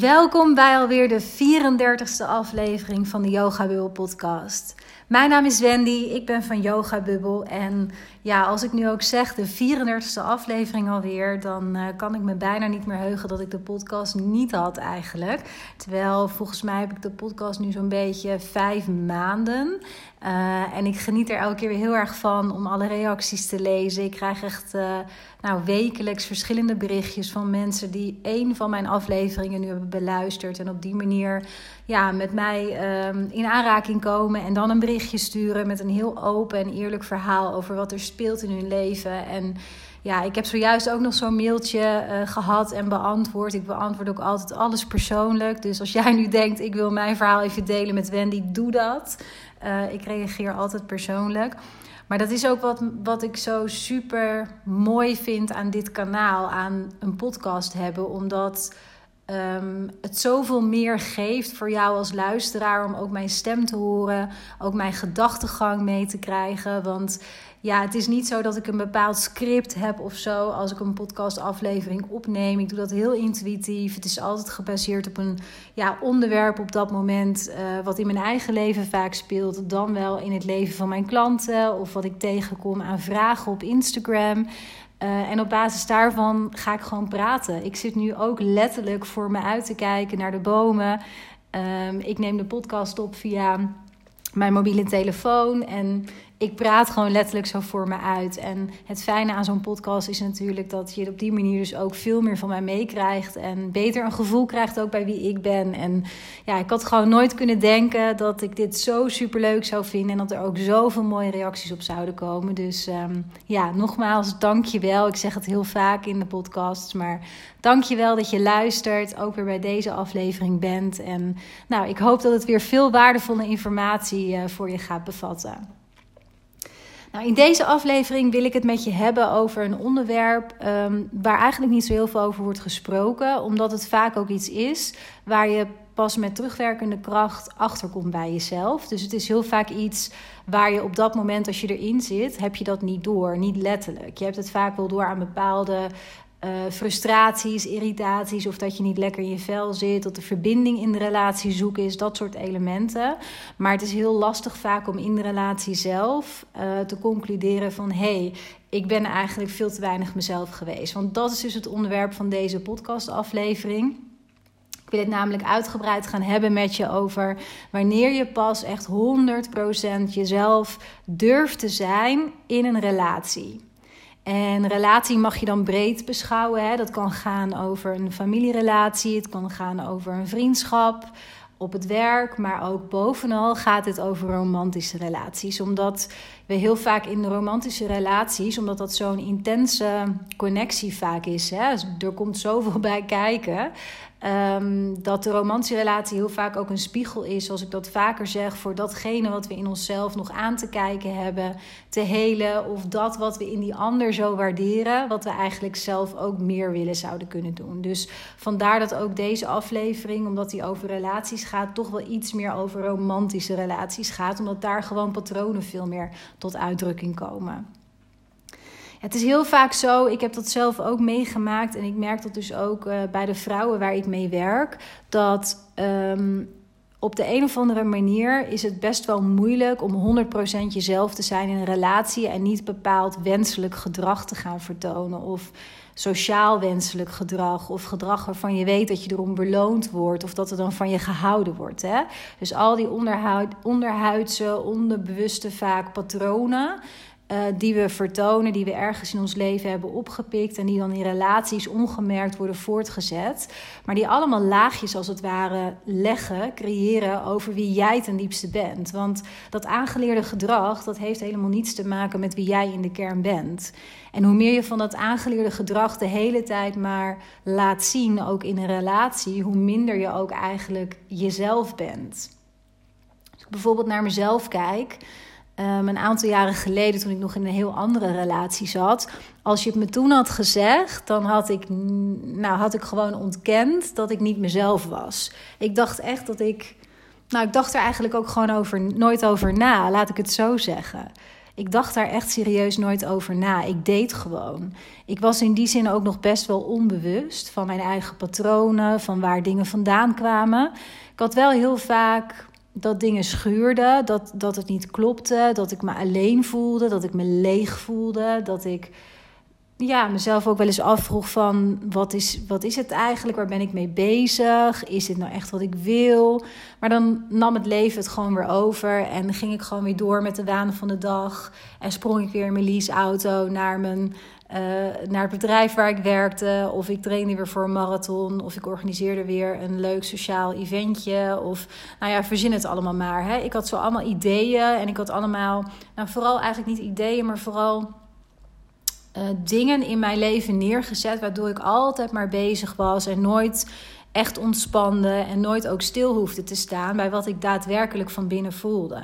Welkom bij alweer de 34e aflevering van de Yoga Bubbel podcast. Mijn naam is Wendy, ik ben van Yoga Bubbel en ja, als ik nu ook zeg de 34e aflevering alweer, dan uh, kan ik me bijna niet meer heugen dat ik de podcast niet had eigenlijk. Terwijl volgens mij heb ik de podcast nu zo'n beetje vijf maanden. Uh, en ik geniet er elke keer weer heel erg van om alle reacties te lezen. Ik krijg echt uh, nou, wekelijks verschillende berichtjes van mensen die één van mijn afleveringen nu hebben beluisterd. En op die manier ja, met mij uh, in aanraking komen en dan een sturen met een heel open en eerlijk verhaal over wat er speelt in hun leven. En ja, ik heb zojuist ook nog zo'n mailtje uh, gehad en beantwoord. Ik beantwoord ook altijd alles persoonlijk. Dus als jij nu denkt, ik wil mijn verhaal even delen met Wendy, doe dat. Uh, ik reageer altijd persoonlijk. Maar dat is ook wat, wat ik zo super mooi vind aan dit kanaal, aan een podcast hebben. Omdat um, het zoveel meer geeft voor jou als luisteraar om ook mijn stem te horen, ook mijn gedachtegang mee te krijgen. Want ja, het is niet zo dat ik een bepaald script heb of zo als ik een podcastaflevering opneem. Ik doe dat heel intuïtief. Het is altijd gebaseerd op een ja, onderwerp op dat moment, uh, wat in mijn eigen leven vaak speelt, dan wel in het leven van mijn klanten of wat ik tegenkom aan vragen op Instagram. Uh, en op basis daarvan ga ik gewoon praten. Ik zit nu ook letterlijk voor me uit te kijken naar de bomen. Um, ik neem de podcast op via mijn mobiele telefoon. En ik praat gewoon letterlijk zo voor me uit. En het fijne aan zo'n podcast is natuurlijk dat je op die manier dus ook veel meer van mij meekrijgt. En beter een gevoel krijgt ook bij wie ik ben. En ja, ik had gewoon nooit kunnen denken dat ik dit zo super leuk zou vinden. En dat er ook zoveel mooie reacties op zouden komen. Dus um, ja, nogmaals, dank je wel. Ik zeg het heel vaak in de podcasts. Maar dank je wel dat je luistert. Ook weer bij deze aflevering bent. En nou, ik hoop dat het weer veel waardevolle informatie uh, voor je gaat bevatten. Nou, in deze aflevering wil ik het met je hebben over een onderwerp um, waar eigenlijk niet zo heel veel over wordt gesproken, omdat het vaak ook iets is waar je pas met terugwerkende kracht achterkomt bij jezelf. Dus het is heel vaak iets waar je op dat moment, als je erin zit, heb je dat niet door, niet letterlijk. Je hebt het vaak wel door aan bepaalde uh, frustraties, irritaties of dat je niet lekker in je vel zit, dat de verbinding in de relatie zoeken is, dat soort elementen. Maar het is heel lastig vaak om in de relatie zelf uh, te concluderen van hé, hey, ik ben eigenlijk veel te weinig mezelf geweest. Want dat is dus het onderwerp van deze podcastaflevering. Ik wil het namelijk uitgebreid gaan hebben met je over wanneer je pas echt 100% jezelf durft te zijn in een relatie. En relatie mag je dan breed beschouwen. Hè? Dat kan gaan over een familierelatie, het kan gaan over een vriendschap op het werk, maar ook bovenal gaat het over romantische relaties. Omdat we heel vaak in de romantische relaties, omdat dat zo'n intense connectie vaak is, hè? er komt zoveel bij kijken, Um, dat de romantische heel vaak ook een spiegel is, zoals ik dat vaker zeg, voor datgene wat we in onszelf nog aan te kijken hebben, te helen, of dat wat we in die ander zo waarderen, wat we eigenlijk zelf ook meer willen zouden kunnen doen. Dus vandaar dat ook deze aflevering, omdat die over relaties gaat, toch wel iets meer over romantische relaties gaat, omdat daar gewoon patronen veel meer tot uitdrukking komen. Het is heel vaak zo, ik heb dat zelf ook meegemaakt en ik merk dat dus ook uh, bij de vrouwen waar ik mee werk, dat um, op de een of andere manier is het best wel moeilijk om 100% jezelf te zijn in een relatie en niet bepaald wenselijk gedrag te gaan vertonen of sociaal wenselijk gedrag of gedrag waarvan je weet dat je erom beloond wordt of dat er dan van je gehouden wordt. Hè? Dus al die onderhuid, onderhuidse, onderbewuste vaak patronen. Uh, die we vertonen, die we ergens in ons leven hebben opgepikt en die dan in relaties ongemerkt worden voortgezet. Maar die allemaal laagjes als het ware leggen, creëren over wie jij ten diepste bent. Want dat aangeleerde gedrag, dat heeft helemaal niets te maken met wie jij in de kern bent. En hoe meer je van dat aangeleerde gedrag de hele tijd maar laat zien, ook in een relatie, hoe minder je ook eigenlijk jezelf bent. Als ik bijvoorbeeld naar mezelf kijk Um, een aantal jaren geleden, toen ik nog in een heel andere relatie zat. Als je het me toen had gezegd, dan had ik, nou, had ik gewoon ontkend dat ik niet mezelf was. Ik dacht echt dat ik. Nou, ik dacht er eigenlijk ook gewoon over, nooit over na, laat ik het zo zeggen. Ik dacht daar echt serieus nooit over na. Ik deed gewoon. Ik was in die zin ook nog best wel onbewust van mijn eigen patronen, van waar dingen vandaan kwamen. Ik had wel heel vaak dat dingen schuurden, dat, dat het niet klopte, dat ik me alleen voelde, dat ik me leeg voelde, dat ik ja, mezelf ook wel eens afvroeg van wat is, wat is het eigenlijk, waar ben ik mee bezig, is dit nou echt wat ik wil? Maar dan nam het leven het gewoon weer over en ging ik gewoon weer door met de waan van de dag en sprong ik weer in mijn leaseauto naar mijn uh, naar het bedrijf waar ik werkte. Of ik trainde weer voor een marathon. Of ik organiseerde weer een leuk sociaal eventje. Of nou ja, verzin het allemaal maar. Hè. Ik had zo allemaal ideeën. En ik had allemaal, nou vooral eigenlijk niet ideeën, maar vooral uh, dingen in mijn leven neergezet. Waardoor ik altijd maar bezig was en nooit echt ontspande. En nooit ook stil hoefde te staan bij wat ik daadwerkelijk van binnen voelde.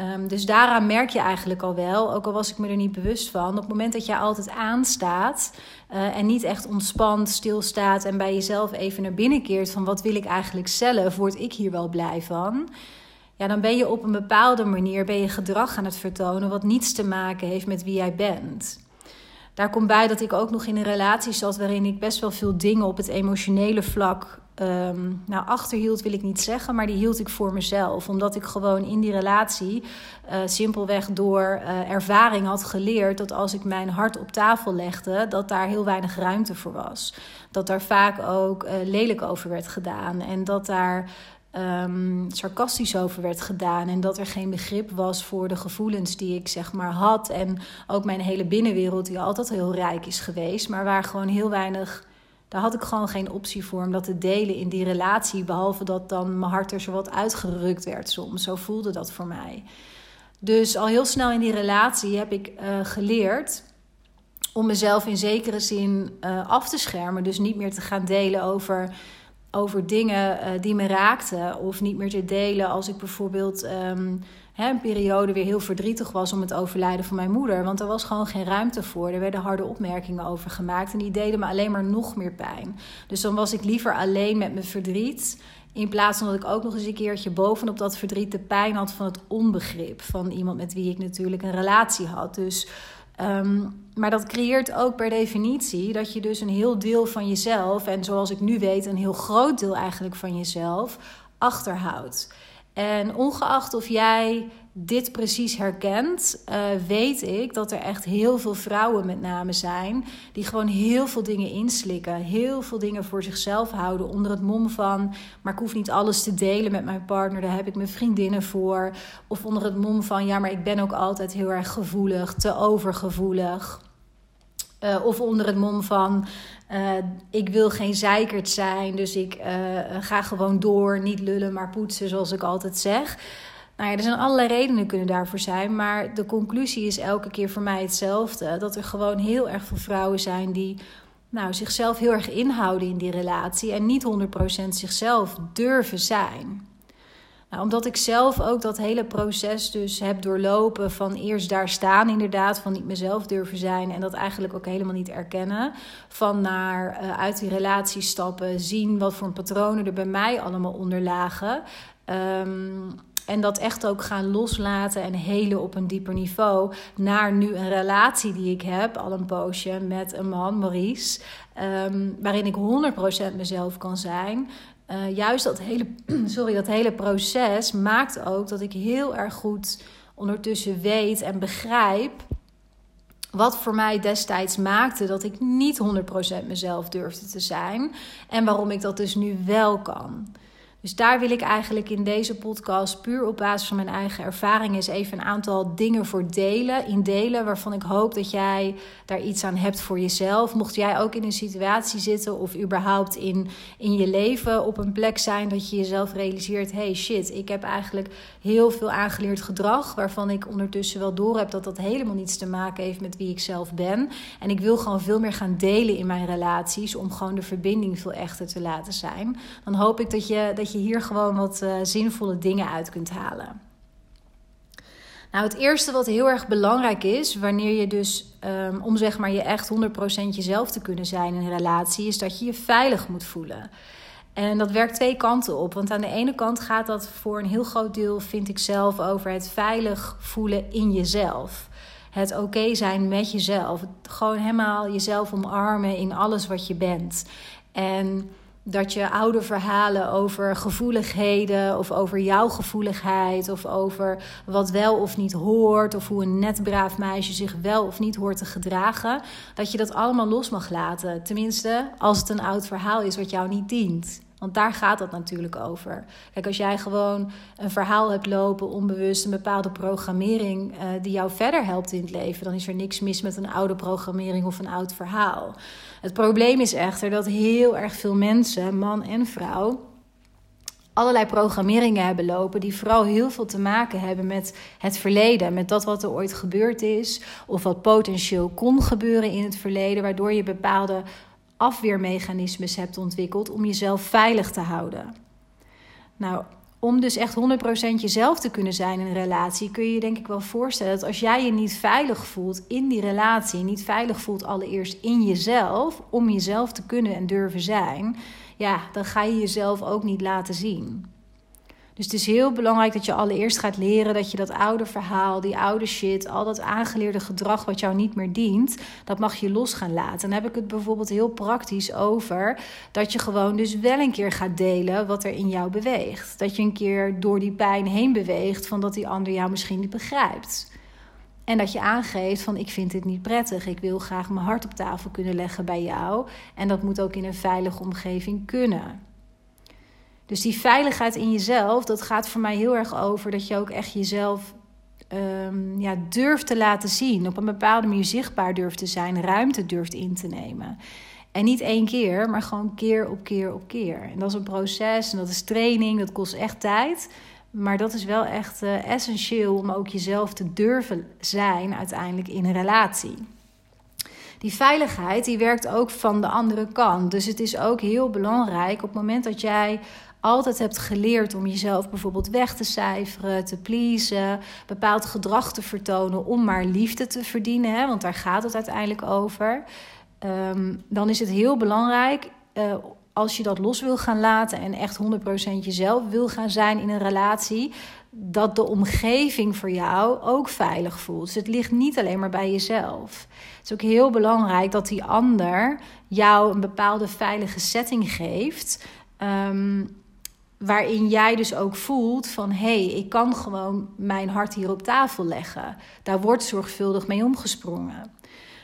Um, dus daaraan merk je eigenlijk al wel, ook al was ik me er niet bewust van, op het moment dat je altijd aanstaat uh, en niet echt ontspant, stilstaat en bij jezelf even naar binnen keert van wat wil ik eigenlijk zelf, word ik hier wel blij van? Ja, dan ben je op een bepaalde manier ben je gedrag aan het vertonen wat niets te maken heeft met wie jij bent. Daar komt bij dat ik ook nog in een relatie zat waarin ik best wel veel dingen op het emotionele vlak um, nou, achterhield wil ik niet zeggen, maar die hield ik voor mezelf. Omdat ik gewoon in die relatie uh, simpelweg door uh, ervaring had geleerd dat als ik mijn hart op tafel legde, dat daar heel weinig ruimte voor was. Dat daar vaak ook uh, lelijk over werd gedaan en dat daar um, sarcastisch over werd gedaan. En dat er geen begrip was voor de gevoelens die ik zeg maar had. En ook mijn hele binnenwereld, die altijd heel rijk is geweest, maar waar gewoon heel weinig daar had ik gewoon geen optie voor om dat te delen in die relatie. Behalve dat dan mijn hart er zo wat uitgerukt werd soms. Zo voelde dat voor mij. Dus al heel snel in die relatie heb ik uh, geleerd om mezelf in zekere zin uh, af te schermen. Dus niet meer te gaan delen over, over dingen uh, die me raakten. Of niet meer te delen als ik bijvoorbeeld. Um, hè, een periode weer heel verdrietig was om het overlijden van mijn moeder. Want er was gewoon geen ruimte voor. Er werden harde opmerkingen over gemaakt. En die deden me alleen maar nog meer pijn. Dus dan was ik liever alleen met mijn verdriet. In plaats van dat ik ook nog eens een keertje bovenop dat verdriet de pijn had van het onbegrip. Van iemand met wie ik natuurlijk een relatie had. Dus. Um, maar dat creëert ook per definitie dat je dus een heel deel van jezelf, en zoals ik nu weet, een heel groot deel eigenlijk van jezelf, achterhoudt. En ongeacht of jij dit precies herkent, uh, weet ik dat er echt heel veel vrouwen met name zijn die gewoon heel veel dingen inslikken, heel veel dingen voor zichzelf houden onder het mom van, maar ik hoef niet alles te delen met mijn partner, daar heb ik mijn vriendinnen voor, of onder het mom van, ja, maar ik ben ook altijd heel erg gevoelig, te overgevoelig. Uh, of onder het mom van uh, ik wil geen zeikert zijn, dus ik uh, ga gewoon door, niet lullen, maar poetsen, zoals ik altijd zeg. Nou ja, er zijn allerlei redenen kunnen daarvoor zijn, maar de conclusie is elke keer voor mij hetzelfde: dat er gewoon heel erg veel vrouwen zijn die nou, zichzelf heel erg inhouden in die relatie en niet 100% zichzelf durven zijn. Nou, omdat ik zelf ook dat hele proces dus heb doorlopen van eerst daar staan inderdaad, van niet mezelf durven zijn en dat eigenlijk ook helemaal niet erkennen. Van naar uh, uit die relatie stappen, zien wat voor patronen er bij mij allemaal onder lagen. Um, en dat echt ook gaan loslaten en helen op een dieper niveau. Naar nu een relatie die ik heb, al een poosje, met een man, Maurice. Um, waarin ik 100% mezelf kan zijn. Uh, juist dat hele, sorry, dat hele proces maakt ook dat ik heel erg goed ondertussen weet en begrijp. Wat voor mij destijds maakte dat ik niet 100% mezelf durfde te zijn. En waarom ik dat dus nu wel kan. Dus daar wil ik eigenlijk in deze podcast puur op basis van mijn eigen ervaring eens even een aantal dingen voor delen. In delen waarvan ik hoop dat jij daar iets aan hebt voor jezelf. Mocht jij ook in een situatie zitten of überhaupt in, in je leven op een plek zijn dat je jezelf realiseert: hey shit, ik heb eigenlijk heel veel aangeleerd gedrag. Waarvan ik ondertussen wel door heb dat dat helemaal niets te maken heeft met wie ik zelf ben. En ik wil gewoon veel meer gaan delen in mijn relaties om gewoon de verbinding veel echter te laten zijn. Dan hoop ik dat je. Dat je je hier gewoon wat uh, zinvolle dingen uit kunt halen. Nou, het eerste wat heel erg belangrijk is, wanneer je dus, um, om zeg maar je echt 100% jezelf te kunnen zijn in een relatie, is dat je je veilig moet voelen. En dat werkt twee kanten op. Want aan de ene kant gaat dat voor een heel groot deel, vind ik zelf, over het veilig voelen in jezelf. Het oké zijn met jezelf. Gewoon helemaal jezelf omarmen in alles wat je bent. En dat je oude verhalen over gevoeligheden of over jouw gevoeligheid of over wat wel of niet hoort of hoe een net braaf meisje zich wel of niet hoort te gedragen, dat je dat allemaal los mag laten. Tenminste, als het een oud verhaal is wat jou niet dient. Want daar gaat het natuurlijk over. Kijk, als jij gewoon een verhaal hebt lopen, onbewust, een bepaalde programmering uh, die jou verder helpt in het leven, dan is er niks mis met een oude programmering of een oud verhaal. Het probleem is echter dat heel erg veel mensen, man en vrouw, allerlei programmeringen hebben lopen die vooral heel veel te maken hebben met het verleden, met dat wat er ooit gebeurd is of wat potentieel kon gebeuren in het verleden, waardoor je bepaalde afweermechanismes hebt ontwikkeld om jezelf veilig te houden. Nou, om dus echt 100% jezelf te kunnen zijn in een relatie, kun je je denk ik wel voorstellen dat als jij je niet veilig voelt in die relatie, niet veilig voelt allereerst in jezelf, om jezelf te kunnen en durven zijn, ja, dan ga je jezelf ook niet laten zien. Dus het is heel belangrijk dat je allereerst gaat leren dat je dat oude verhaal, die oude shit, al dat aangeleerde gedrag wat jou niet meer dient, dat mag je los gaan laten. Dan heb ik het bijvoorbeeld heel praktisch over dat je gewoon dus wel een keer gaat delen wat er in jou beweegt. Dat je een keer door die pijn heen beweegt van dat die ander jou misschien niet begrijpt. En dat je aangeeft van ik vind dit niet prettig. Ik wil graag mijn hart op tafel kunnen leggen bij jou. En dat moet ook in een veilige omgeving kunnen. Dus die veiligheid in jezelf, dat gaat voor mij heel erg over dat je ook echt jezelf um, ja, durft te laten zien. Op een bepaalde manier zichtbaar durft te zijn, ruimte durft in te nemen. En niet één keer, maar gewoon keer op keer op keer. En dat is een proces en dat is training, dat kost echt tijd. Maar dat is wel echt uh, essentieel om ook jezelf te durven zijn uiteindelijk in een relatie die veiligheid die werkt ook van de andere kant. Dus het is ook heel belangrijk op het moment dat jij altijd hebt geleerd om jezelf bijvoorbeeld weg te cijferen, te pleasen, bepaald gedrag te vertonen om maar liefde te verdienen, hè, want daar gaat het uiteindelijk over. Um, dan is het heel belangrijk uh, als je dat los wil gaan laten en echt 100% jezelf wil gaan zijn in een relatie, dat de omgeving voor jou ook veilig voelt. Dus het ligt niet alleen maar bij jezelf. Het is ook heel belangrijk dat die ander jou een bepaalde veilige setting geeft. Um, waarin jij dus ook voelt van hé, hey, ik kan gewoon mijn hart hier op tafel leggen. Daar wordt zorgvuldig mee omgesprongen.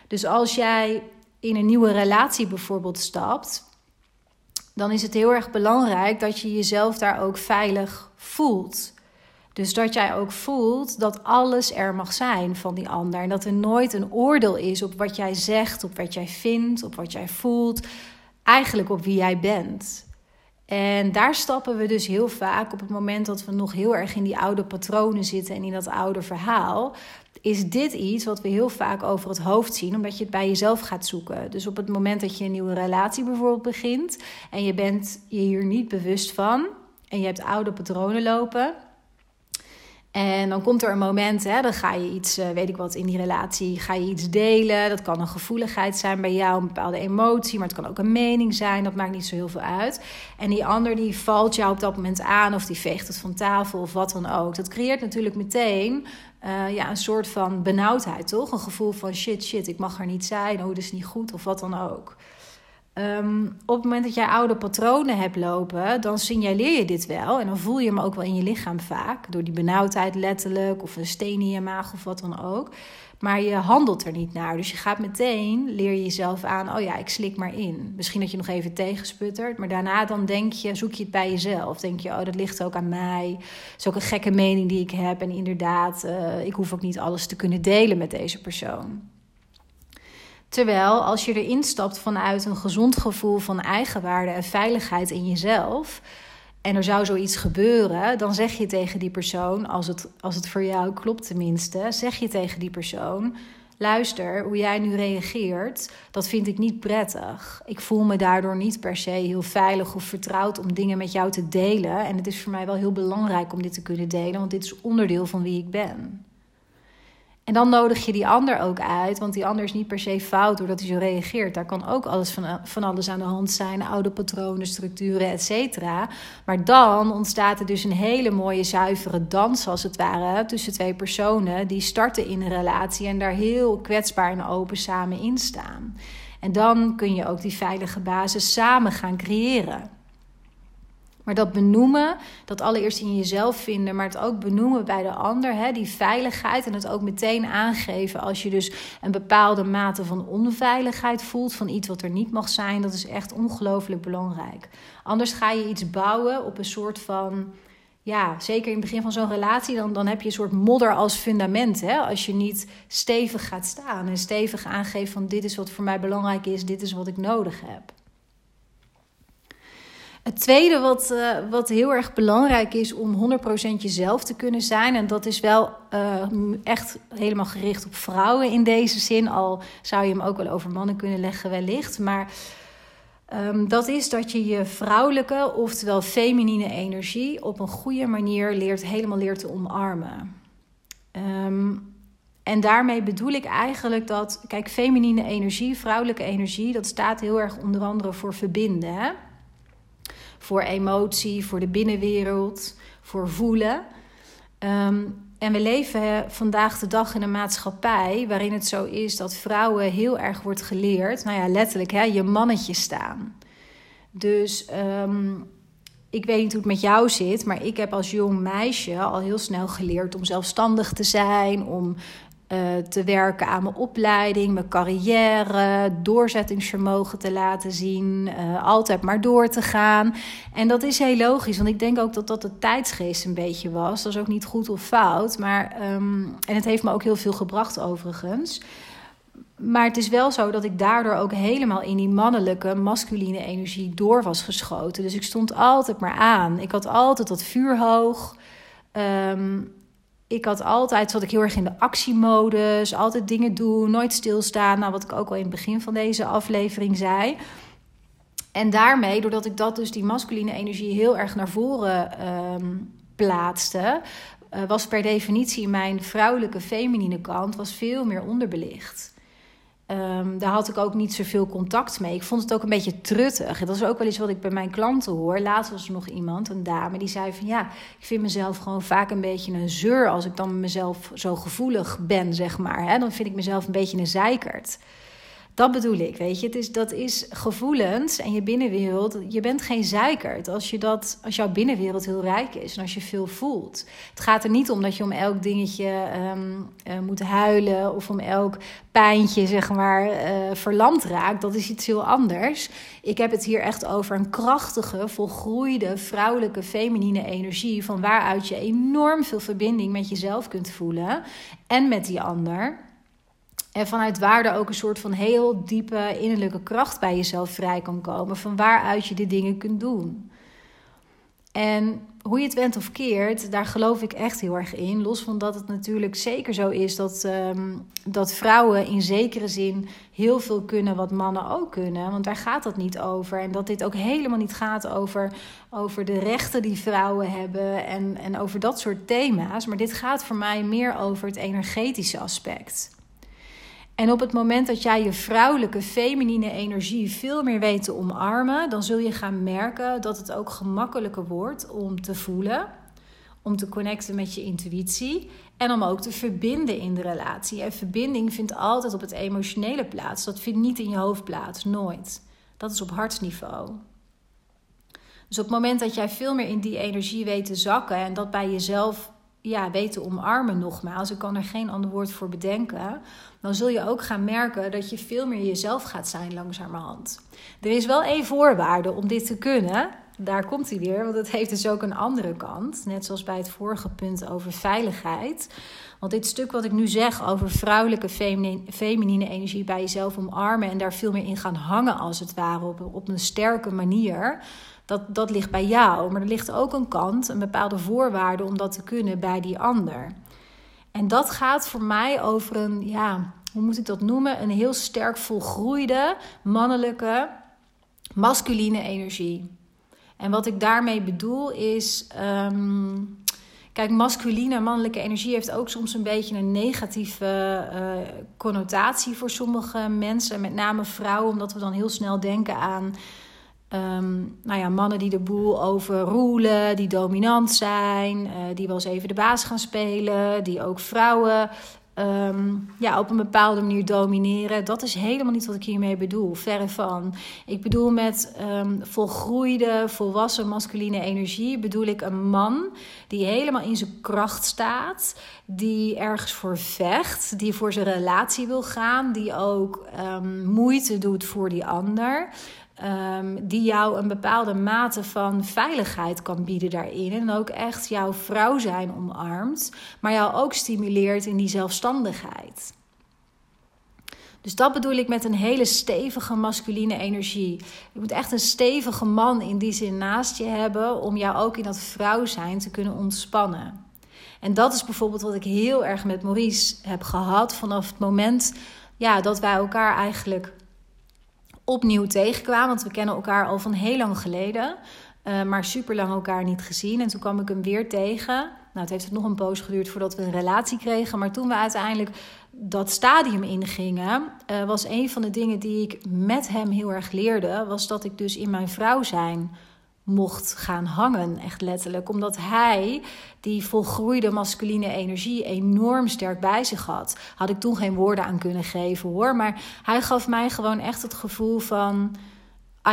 Dus als jij in een nieuwe relatie bijvoorbeeld stapt, dan is het heel erg belangrijk dat je jezelf daar ook veilig voelt. Dus dat jij ook voelt dat alles er mag zijn van die ander. En dat er nooit een oordeel is op wat jij zegt, op wat jij vindt, op wat jij voelt. Eigenlijk op wie jij bent. En daar stappen we dus heel vaak op het moment dat we nog heel erg in die oude patronen zitten en in dat oude verhaal. Is dit iets wat we heel vaak over het hoofd zien, omdat je het bij jezelf gaat zoeken? Dus op het moment dat je een nieuwe relatie bijvoorbeeld begint en je bent je hier niet bewust van en je hebt oude patronen lopen, en dan komt er een moment, hè, dan ga je iets, eh, weet ik wat, in die relatie, ga je iets delen. Dat kan een gevoeligheid zijn bij jou, een bepaalde emotie, maar het kan ook een mening zijn. Dat maakt niet zo heel veel uit. En die ander die valt jou op dat moment aan of die veegt het van tafel of wat dan ook. Dat creëert natuurlijk meteen uh, ja, een soort van benauwdheid, toch? Een gevoel van shit, shit, ik mag er niet zijn, oh, dat is niet goed of wat dan ook. Um, op het moment dat jij oude patronen hebt lopen, dan signaleer je dit wel. En dan voel je hem ook wel in je lichaam vaak. Door die benauwdheid letterlijk, of een steen in je maag of wat dan ook. Maar je handelt er niet naar. Dus je gaat meteen, leer je jezelf aan, oh ja, ik slik maar in. Misschien dat je nog even tegensputtert. Maar daarna dan denk je, zoek je het bij jezelf. Denk je, oh, dat ligt ook aan mij. Dat is ook een gekke mening die ik heb. En inderdaad, uh, ik hoef ook niet alles te kunnen delen met deze persoon. Terwijl als je erin stapt vanuit een gezond gevoel van eigenwaarde en veiligheid in jezelf. En er zou zoiets gebeuren, dan zeg je tegen die persoon, als het, als het voor jou klopt tenminste, zeg je tegen die persoon: luister, hoe jij nu reageert, dat vind ik niet prettig. Ik voel me daardoor niet per se heel veilig of vertrouwd om dingen met jou te delen. En het is voor mij wel heel belangrijk om dit te kunnen delen, want dit is onderdeel van wie ik ben. En dan nodig je die ander ook uit, want die ander is niet per se fout doordat hij zo reageert. Daar kan ook alles van, van alles aan de hand zijn, oude patronen, structuren, et cetera. Maar dan ontstaat er dus een hele mooie zuivere dans, als het ware, tussen twee personen die starten in een relatie en daar heel kwetsbaar en open samen in staan. En dan kun je ook die veilige basis samen gaan creëren. Maar dat benoemen, dat allereerst in jezelf vinden, maar het ook benoemen bij de ander, hè, die veiligheid en het ook meteen aangeven als je dus een bepaalde mate van onveiligheid voelt, van iets wat er niet mag zijn, dat is echt ongelooflijk belangrijk. Anders ga je iets bouwen op een soort van, ja, zeker in het begin van zo'n relatie, dan, dan heb je een soort modder als fundament. Hè? Als je niet stevig gaat staan en stevig aangeeft van dit is wat voor mij belangrijk is, dit is wat ik nodig heb. Het tweede wat, uh, wat heel erg belangrijk is om 100% jezelf te kunnen zijn, en dat is wel uh, echt helemaal gericht op vrouwen in deze zin, al zou je hem ook wel over mannen kunnen leggen wellicht, maar um, dat is dat je je vrouwelijke, oftewel feminine energie op een goede manier leert, helemaal leert te omarmen. Um, en daarmee bedoel ik eigenlijk dat, kijk, feminine energie, vrouwelijke energie, dat staat heel erg onder andere voor verbinden. Hè? Voor emotie, voor de binnenwereld, voor voelen. Ehm, en we leven vandaag de dag in een maatschappij waarin het zo is dat vrouwen heel erg wordt geleerd, nou ja, letterlijk, hè, je mannetje staan. Dus ehm, ik weet niet hoe het met jou zit, maar ik heb als jong meisje al heel snel geleerd om zelfstandig te zijn, om uh, te werken aan mijn opleiding, mijn carrière, doorzettingsvermogen te laten zien, uh, altijd maar door te gaan. En dat is heel logisch, want ik denk ook dat dat de tijdsgeest een beetje was. Dat is ook niet goed of fout, maar um, en het heeft me ook heel veel gebracht overigens. Maar het is wel zo dat ik daardoor ook helemaal in die mannelijke, masculine energie door was geschoten. Dus ik stond altijd maar aan. Ik had altijd dat vuur hoog. Um, ik had altijd, zat ik heel erg in de actiemodus, altijd dingen doen, nooit stilstaan. Nou, wat ik ook al in het begin van deze aflevering zei. En daarmee, doordat ik dat dus die masculine energie heel erg naar voren um, plaatste, uh, was per definitie mijn vrouwelijke feminine kant was veel meer onderbelicht. Um, daar had ik ook niet zoveel contact mee. Ik vond het ook een beetje truttig. Dat is ook wel iets wat ik bij mijn klanten hoor. Laatst was er nog iemand, een dame, die zei van ja, ik vind mezelf gewoon vaak een beetje een zeur als ik dan mezelf zo gevoelig ben, zeg maar. Dan vind ik mezelf een beetje een zeikert. Dat bedoel ik, weet je. Het is, dat is gevoelens en je binnenwereld. Je bent geen zeikert als, je dat, als jouw binnenwereld heel rijk is en als je veel voelt. Het gaat er niet om dat je om elk dingetje um, uh, moet huilen of om elk pijntje, zeg maar, uh, verlamd raakt. Dat is iets heel anders. Ik heb het hier echt over een krachtige, volgroeide, vrouwelijke, feminine energie. Van waaruit je enorm veel verbinding met jezelf kunt voelen en met die ander. En vanuit waar er ook een soort van heel diepe innerlijke kracht bij jezelf vrij kan komen. Van waaruit je de dingen kunt doen. En hoe je het went of keert, daar geloof ik echt heel erg in. Los van dat het natuurlijk zeker zo is dat, um, dat vrouwen in zekere zin heel veel kunnen wat mannen ook kunnen. Want daar gaat dat niet over. En dat dit ook helemaal niet gaat over, over de rechten die vrouwen hebben en, en over dat soort thema's. Maar dit gaat voor mij meer over het energetische aspect. En op het moment dat jij je vrouwelijke, feminine energie veel meer weet te omarmen, dan zul je gaan merken dat het ook gemakkelijker wordt om te voelen, om te connecten met je intuïtie en om ook te verbinden in de relatie. En verbinding vindt altijd op het emotionele plaats. Dat vindt niet in je hoofd plaats, nooit. Dat is op hartsniveau. Dus op het moment dat jij veel meer in die energie weet te zakken en dat bij jezelf ja, weet te omarmen, nogmaals, ik kan er geen ander woord voor bedenken, dan zul je ook gaan merken dat je veel meer jezelf gaat zijn langzamerhand. Er is wel één voorwaarde om dit te kunnen. Daar komt hij weer, want het heeft dus ook een andere kant. Net zoals bij het vorige punt over veiligheid. Want dit stuk wat ik nu zeg over vrouwelijke feminine, energie bij jezelf omarmen en daar veel meer in gaan hangen als het ware op, op een sterke manier. Dat, dat ligt bij jou. Maar er ligt ook een kant, een bepaalde voorwaarde om dat te kunnen bij die ander. En dat gaat voor mij over een, ja, hoe moet ik dat noemen? Een heel sterk volgroeide mannelijke, masculine energie. En wat ik daarmee bedoel is, um, Kijk, masculine mannelijke energie heeft ook soms een beetje een negatieve uh, connotatie voor sommige mensen, met name vrouwen, omdat we dan heel snel denken aan um, nou ja, mannen die de boel overroelen, die dominant zijn, uh, die wel eens even de baas gaan spelen, die ook vrouwen um, ja, op een bepaalde manier domineren. Dat is helemaal niet wat ik hiermee bedoel. Verre van. Ik bedoel met um, volgroeide, volwassen masculine energie. Bedoel ik een man die helemaal in zijn kracht staat. Die ergens voor vecht. Die voor zijn relatie wil gaan. Die ook moeite doet voor die ander. Um, die jou een bepaalde mate van veiligheid kan bieden daarin. En ook echt jouw vrouw zijn omarmt, maar jou ook stimuleert in die zelfstandigheid. Dus dat bedoel ik met een hele stevige masculine energie. Je moet echt een stevige man in die zin naast je hebben om jou ook in dat vrouw zijn te kunnen ontspannen. En dat is bijvoorbeeld wat ik heel erg met Maurice heb gehad vanaf het moment ja, dat wij elkaar eigenlijk opnieuw tegenkwamen. Want we kennen elkaar al van heel lang geleden. Uh, maar super lang elkaar niet gezien. En toen kwam ik hem weer tegen. Nou, het heeft het nog een poos geduurd voordat we een relatie kregen. Maar toen we uiteindelijk dat stadium ingingen, uh, was een van de dingen die ik met hem heel erg leerde, was dat ik dus in mijn vrouw zijn mocht gaan hangen, echt letterlijk. Omdat hij die volgroeide masculine energie enorm sterk bij zich had. Had ik toen geen woorden aan kunnen geven hoor. Maar hij gaf mij gewoon echt het gevoel van: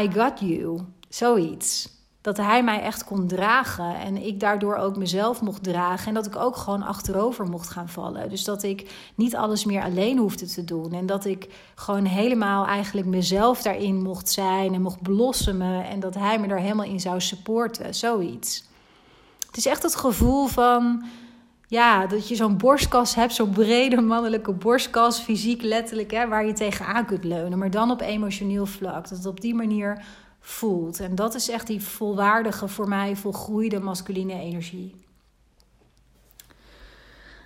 I got you. Zoiets dat hij mij echt kon dragen. En ik daardoor ook mezelf mocht dragen. En dat ik ook gewoon achterover mocht gaan vallen. Dus dat ik niet alles meer alleen hoefde te doen. En dat ik gewoon helemaal eigenlijk mezelf daarin mocht zijn en mocht blossemen. En dat hij me daar helemaal in zou supporten. Zoiets. Het is echt het gevoel van. Ja, dat je zo'n borstkas hebt, zo'n brede mannelijke borstkas, fysiek letterlijk, hè, waar je tegenaan kunt leunen, maar dan op emotioneel vlak. Dat het op die manier En dat is echt die volwaardige, voor mij volgroeide masculine energie.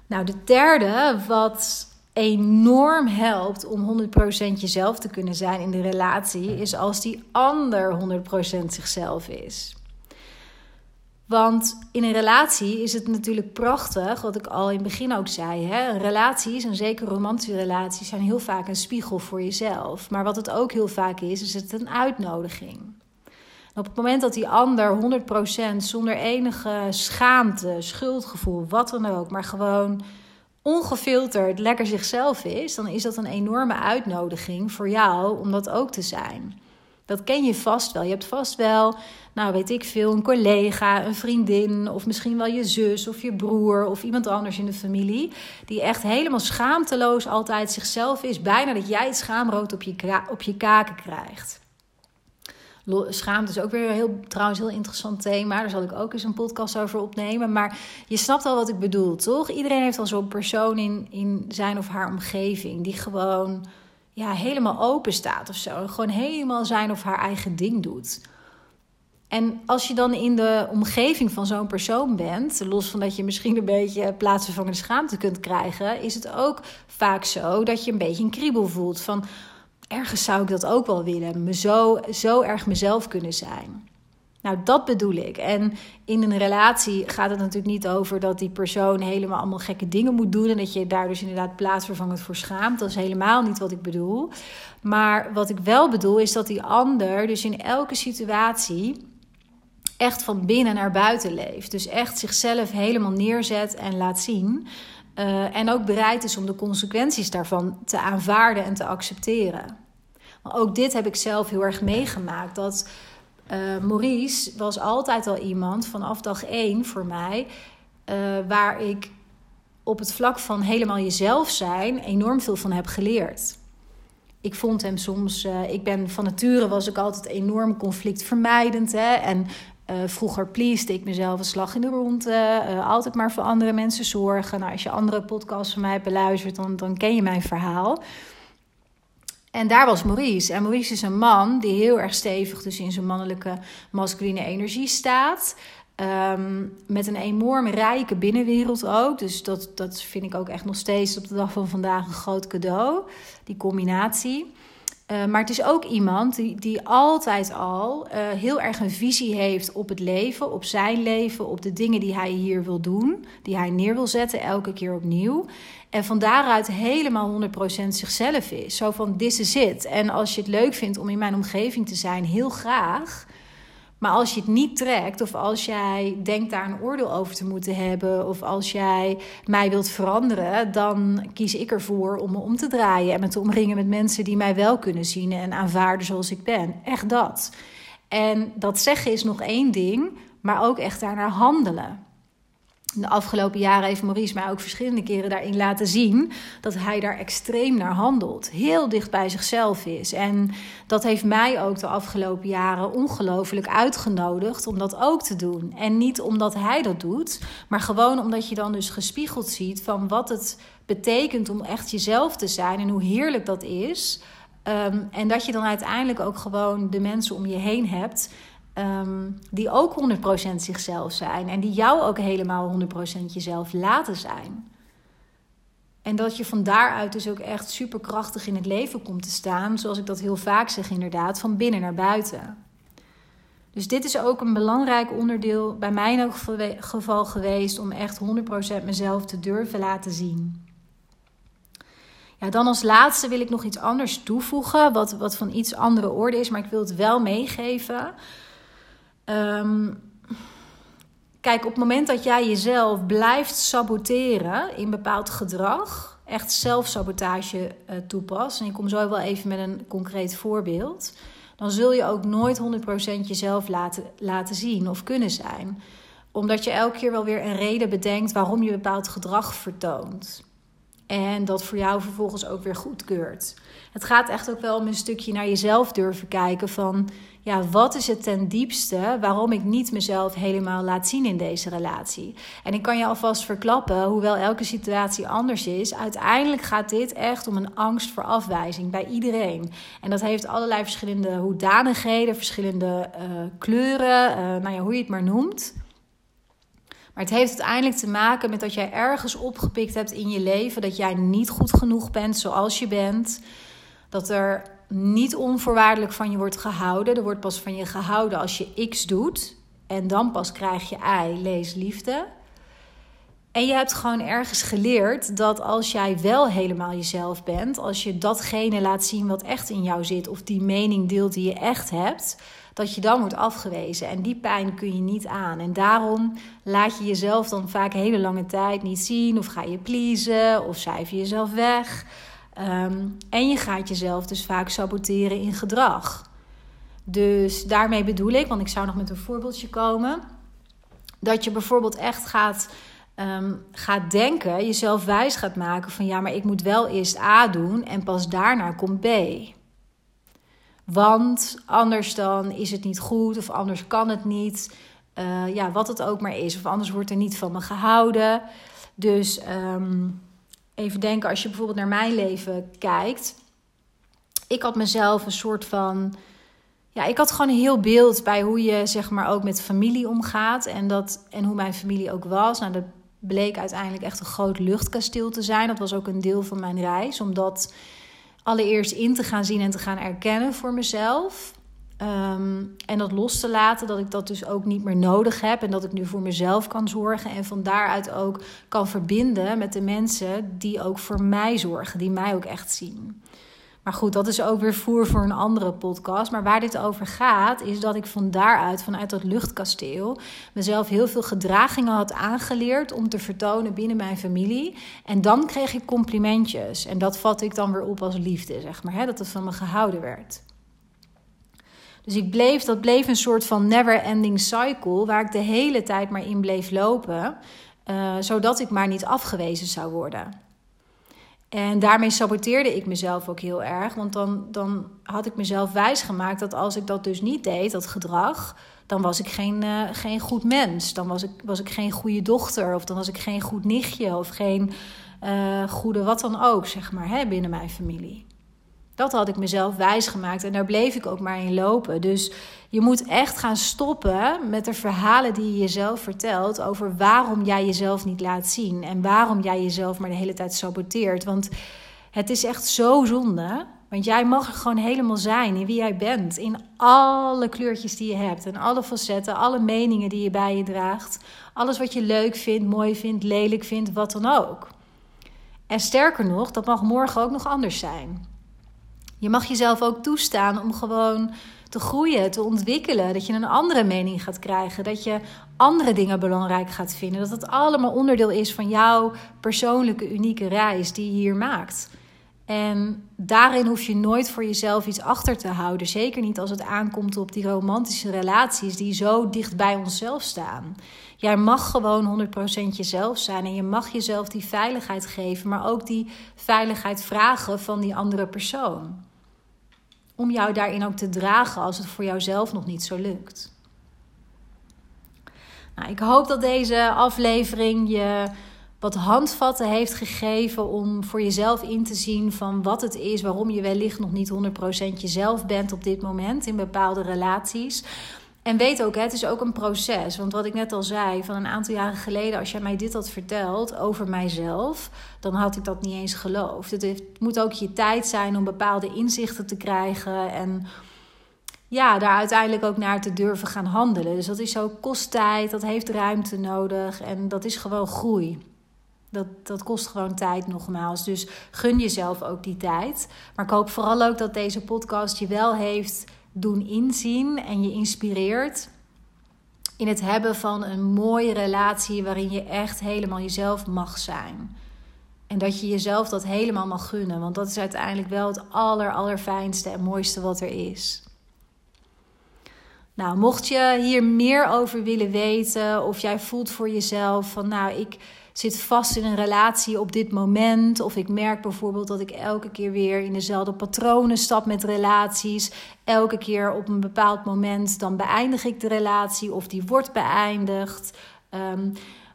Nou, de derde, wat enorm helpt om 100% jezelf te kunnen zijn in de relatie, is als die ander 100% zichzelf is. Want in een relatie is het natuurlijk prachtig, wat ik al in het begin ook zei. Hè? Relaties, en zeker romantische relaties, zijn heel vaak een spiegel voor jezelf. Maar wat het ook heel vaak is, is het een uitnodiging. op het moment dat die ander 100% zonder enige schaamte, schuldgevoel, wat dan ook, maar gewoon ongefilterd lekker zichzelf is, dan is dat een enorme uitnodiging voor jou om dat ook te zijn. Dat ken je vast wel. Je hebt vast wel, nou weet ik veel, een collega, een vriendin of misschien wel je zus of je broer of iemand anders in de familie. Die echt helemaal schaamteloos altijd zichzelf is. Bijna dat jij het schaamrood op je, op je kaken krijgt. Schaamte is ook weer een heel, trouwens heel interessant thema. Daar zal ik ook eens een podcast over opnemen. Maar je snapt al wat ik bedoel, toch? Iedereen heeft al zo'n persoon in, in zijn of haar omgeving die gewoon ja, helemaal open staat of zo. Gewoon helemaal zijn of haar eigen ding doet. En als je dan in de omgeving van zo'n persoon bent, los van dat je misschien een beetje plaatsvervangende schaamte kunt krijgen, is het ook vaak zo dat je een beetje een kriebel voelt van ergens zou ik dat ook wel willen, me zo, zo erg mezelf kunnen zijn. Nou, dat bedoel ik. En in een relatie gaat het natuurlijk niet over dat die persoon helemaal allemaal gekke dingen moet doen. En dat je daar dus inderdaad plaatsvervangend voor schaamt. Dat is helemaal niet wat ik bedoel. Maar wat ik wel bedoel is dat die ander dus in elke situatie echt van binnen naar buiten leeft. Dus echt zichzelf helemaal neerzet en laat zien. Uh, en ook bereid is om de consequenties daarvan te aanvaarden en te accepteren. Maar ook dit heb ik zelf heel erg meegemaakt. Dat uh, Maurice was altijd al iemand vanaf dag één voor mij, uh, waar ik op het vlak van helemaal jezelf zijn enorm veel van heb geleerd. Ik vond hem soms, uh, ik ben van nature was ik altijd enorm conflictvermijdend. Hè? En vroeger pleasde ik mezelf een slag in de ronde. altijd maar voor andere mensen zorgen. Nou, als je andere podcasts van mij beluistert, dan, dan ken je mijn verhaal. En daar was Maurice. En Maurice is een man die heel erg stevig dus in zijn mannelijke masculine energie staat. Um, met een enorm rijke binnenwereld ook. Dus dat, dat vind ik ook echt nog steeds op de dag van vandaag een groot cadeau. Die combinatie. Uh, maar het is ook iemand die, die altijd al uh, heel erg een visie heeft op het leven, op zijn leven, op de dingen die hij hier wil doen, die hij neer wil zetten elke keer opnieuw. En van daaruit helemaal 100% zichzelf is. Zo van, this is it. En als je het leuk vindt om in mijn omgeving te zijn, heel graag. Maar als je het niet trekt, of als jij denkt daar een oordeel over te moeten hebben, of als jij mij wilt veranderen, dan kies ik ervoor om me om te draaien en me te omringen met mensen die mij wel kunnen zien en aanvaarden zoals ik ben. Echt dat. En dat zeggen is nog één ding, maar ook echt daarnaar handelen de afgelopen jaren heeft Maurice mij ook verschillende keren daarin laten zien dat hij daar extreem naar handelt. Heel dicht bij zichzelf is. En dat heeft mij ook de afgelopen jaren ongelooflijk uitgenodigd om dat ook te doen. En niet omdat hij dat doet, maar gewoon omdat je dan dus gespiegeld ziet van wat het betekent om echt jezelf te zijn en hoe heerlijk dat is. Um, en dat je dan uiteindelijk ook gewoon de mensen om je heen hebt Um, die ook 100% zichzelf zijn en die jou ook helemaal 100% jezelf laten zijn. En dat je van daaruit dus ook echt superkrachtig in het leven komt te staan, zoals ik dat heel vaak zeg, inderdaad, van binnen naar buiten. Dus dit is ook een belangrijk onderdeel bij mij in geval geweest om echt 100% mezelf te durven laten zien. Ja, dan als laatste wil ik nog iets anders toevoegen, wat, wat van iets andere orde is, maar ik wil het wel meegeven. Um, kijk, op het moment dat jij jezelf blijft saboteren in bepaald gedrag, echt zelfsabotage uh, toepast, en ik kom zo wel even met een concreet voorbeeld, dan zul je ook nooit 100% jezelf laten, laten zien of kunnen zijn. Omdat je elke keer wel weer een reden bedenkt waarom je bepaald gedrag vertoont. En dat voor jou vervolgens ook weer goedkeurt. Het gaat echt ook wel om een stukje naar jezelf durven kijken van ja, wat is het ten diepste waarom ik niet mezelf helemaal laat zien in deze relatie? En ik kan je alvast verklappen, hoewel elke situatie anders is, uiteindelijk gaat dit echt om een angst voor afwijzing bij iedereen. En dat heeft allerlei verschillende hoedanigheden, verschillende uh, kleuren, uh, nou ja, hoe je het maar noemt. Maar het heeft uiteindelijk te maken met dat jij ergens opgepikt hebt in je leven dat jij niet goed genoeg bent zoals je bent. Dat er niet onvoorwaardelijk van je wordt gehouden. Er wordt pas van je gehouden als je X doet. En dan pas krijg je Y, lees liefde. En je hebt gewoon ergens geleerd dat als jij wel helemaal jezelf bent, als je datgene laat zien wat echt in jou zit, of die mening deelt die je echt hebt, dat je dan wordt afgewezen. En die pijn kun je niet aan. En daarom laat je jezelf dan vaak hele lange tijd niet zien, of ga je pleasen, of cijf je jezelf weg. Ehm, en je gaat jezelf dus vaak saboteren in gedrag. Dus daarmee bedoel ik, want ik zou nog met een voorbeeldje komen, dat je bijvoorbeeld echt gaat, um, gaat denken, jezelf wijs gaat maken van ja, maar ik moet wel eerst A doen en pas daarna komt B. Want anders dan is het niet goed of anders kan het niet. Uh, ja, wat het ook maar is. Of anders wordt er niet van me gehouden. Dus um, even denken, als je bijvoorbeeld naar mijn leven kijkt. Ik had mezelf een soort van. Ja, ik had gewoon een heel beeld bij hoe je zeg maar ook met familie omgaat. En, dat, en hoe mijn familie ook was. Nou, dat bleek uiteindelijk echt een groot luchtkasteel te zijn. Dat was ook een deel van mijn reis. Omdat allereerst in te gaan zien en te gaan erkennen voor mezelf. Ehm, en dat los te laten, dat ik dat dus ook niet meer nodig heb. En dat ik nu voor mezelf kan zorgen. En van daaruit ook kan verbinden met de mensen die ook voor mij zorgen. Die mij ook echt zien. Maar goed, dat is ook weer voer voor een andere podcast. Maar waar dit over gaat, is dat ik van daaruit, vanuit dat luchtkasteel, mezelf heel veel gedragingen had aangeleerd om te vertonen binnen mijn familie. En dan kreeg ik complimentjes. En dat vat ik dan weer op als liefde, zeg maar. Hè? Dat het van me gehouden werd. Dus ik bleef, dat bleef een soort van never-ending cycle, waar ik de hele tijd maar in bleef lopen, uh, zodat ik maar niet afgewezen zou worden. En daarmee saboteerde ik mezelf ook heel erg, want dan, dan had ik mezelf wijsgemaakt dat als ik dat dus niet deed, dat gedrag, dan was ik geen, uh, geen goed mens. Dan was ik, was ik geen goede dochter, of dan was ik geen goed nichtje, of geen uh, goede wat dan ook, zeg maar, hè, binnen mijn familie. Dat had ik mezelf wijsgemaakt en daar bleef ik ook maar in lopen. Dus je moet echt gaan stoppen met de verhalen die je jezelf vertelt over waarom jij jezelf niet laat zien en waarom jij jezelf maar de hele tijd saboteert. Want het is echt zo zonde. Want jij mag er gewoon helemaal zijn in wie jij bent. In alle kleurtjes die je hebt. En alle facetten, alle meningen die je bij je draagt. Alles wat je leuk vindt, mooi vindt, lelijk vindt, wat dan ook. En sterker nog, dat mag morgen ook nog anders zijn. Je mag jezelf ook toestaan om gewoon te groeien, te ontwikkelen. Dat je een andere mening gaat krijgen. Dat je andere dingen belangrijk gaat vinden. Dat het allemaal onderdeel is van jouw persoonlijke, unieke reis die je hier maakt. En daarin hoef je nooit voor jezelf iets achter te houden. Zeker niet als het aankomt op die romantische relaties die zo dicht bij onszelf staan. Jij mag gewoon 100% jezelf zijn en je mag jezelf die veiligheid geven, maar ook die veiligheid vragen van die andere persoon. Om jou daarin ook te dragen als het voor jouzelf nog niet zo lukt. Nou, ik hoop dat deze aflevering je wat handvatten heeft gegeven om voor jezelf in te zien van wat het is, waarom je wellicht nog niet 100% jezelf bent op dit moment in bepaalde relaties. En weet ook, het is ook een proces. Want wat ik net al zei, van een aantal jaren geleden, als jij mij dit had verteld over mijzelf, dan had ik dat niet eens geloofd. Het moet ook je tijd zijn om bepaalde inzichten te krijgen en ja, daar uiteindelijk ook naar te durven gaan handelen. Dus dat is zo kost tijd, dat heeft ruimte nodig en dat is gewoon groei. Dat, dat kost gewoon tijd nogmaals. Dus gun jezelf ook die tijd. Maar ik hoop vooral ook dat deze podcast je wel heeft doen inzien en je inspireert in het hebben van een mooie relatie waarin je echt helemaal jezelf mag zijn. En dat je jezelf dat helemaal mag gunnen, want dat is uiteindelijk wel het aller allerfijnste en mooiste wat er is. Nou, mocht je hier meer over willen weten of jij voelt voor jezelf van nou, ik zit vast in een relatie op dit moment. Of ik merk bijvoorbeeld dat ik elke keer weer in dezelfde patronen stap met relaties. Elke keer op een bepaald moment dan beëindig ik de relatie of die wordt beëindigd. Um,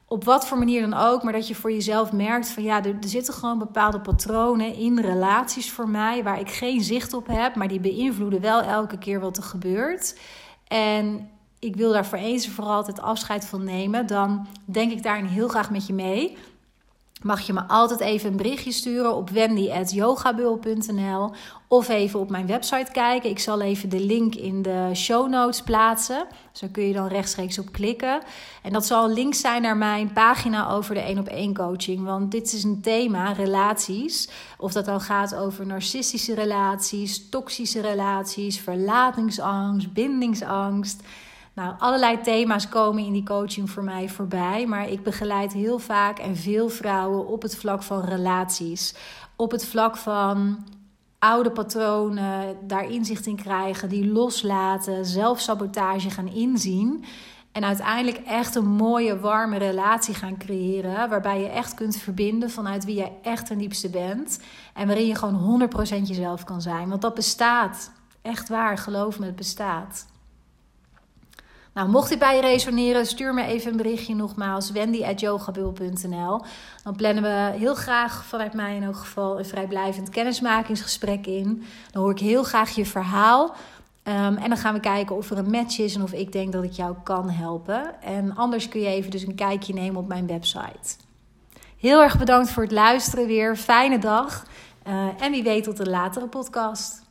op wat voor manier dan ook, maar dat je voor jezelf merkt van ja, er, er, zitten gewoon bepaalde patronen in relaties voor mij waar ik geen zicht op heb, maar die beïnvloeden wel elke keer wat er gebeurt. En ik wil daar voor eens en voor altijd afscheid van nemen, dan denk ik daarin heel graag met je mee. Mag je me altijd even een berichtje sturen op wendy.yogabul.nl of even op mijn website kijken. Ik zal even de link in de show notes plaatsen. Dus daar kun je dan rechtstreeks op klikken. En dat zal een link zijn naar mijn pagina over de 1 op 1 coaching. Want dit is een thema, relaties. Of dat dan gaat over narcistische relaties, toxische relaties, verlatingsangst, bindingsangst. Nou, allerlei thema's komen in die coaching voor mij voorbij. Maar ik begeleid heel vaak en veel vrouwen op het vlak van relaties. Op het vlak van oude patronen, daar inzicht in krijgen, die loslaten, zelfsabotage gaan inzien. En uiteindelijk echt een mooie, warme relatie gaan creëren. Waarbij je echt kunt verbinden vanuit wie jij echt ten diepste bent. En waarin je gewoon 100% jezelf kan zijn. Want dat bestaat. Echt waar, geloof me, het bestaat. Nou, mocht dit bij je resoneren, stuur me even een berichtje nogmaals. wendy.yogabul.nl Dan plannen we heel graag, vanuit mij in elk geval, een vrijblijvend kennismakingsgesprek in. Dan hoor ik heel graag je verhaal. Um, en dan gaan we kijken of er een match is en of ik denk dat ik jou kan helpen. En anders kun je even dus een kijkje nemen op mijn website. Heel erg bedankt voor het luisteren weer. Fijne dag. Uh, en wie weet tot een latere podcast.